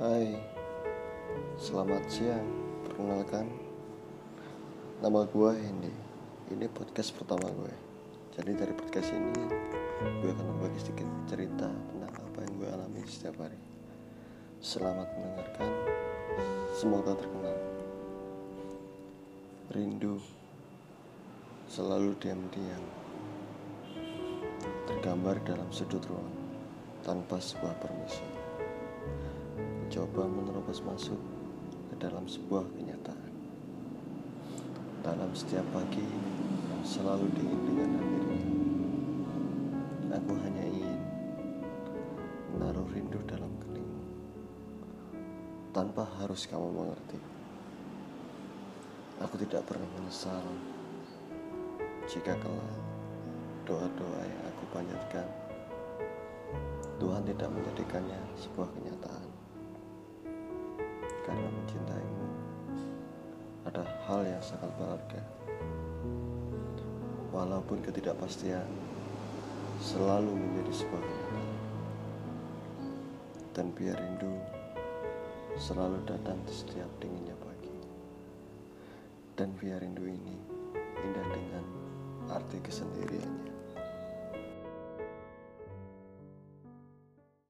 Hai, selamat siang. Perkenalkan, nama gue Hendy. Ini podcast pertama gue. Jadi dari podcast ini, gue akan berbagi sedikit cerita tentang apa yang gue alami setiap hari. Selamat mendengarkan. Semoga terkenal. Rindu selalu diam-diam tergambar dalam sudut ruang tanpa sebuah permisi coba menerobos masuk ke dalam sebuah kenyataan. Dalam setiap pagi selalu dingin dengan hadirnya. Aku hanya ingin menaruh rindu dalam keningmu tanpa harus kamu mengerti. Aku tidak pernah menyesal jika kelak doa-doa yang aku panjatkan Tuhan tidak menjadikannya sebuah kenyataan karena mencintaimu ada hal yang sangat berharga. Walaupun ketidakpastian selalu menjadi sebuah kenyataan. Dan biar rindu selalu datang di setiap dinginnya pagi. Dan biar rindu ini indah dengan arti kesendiriannya.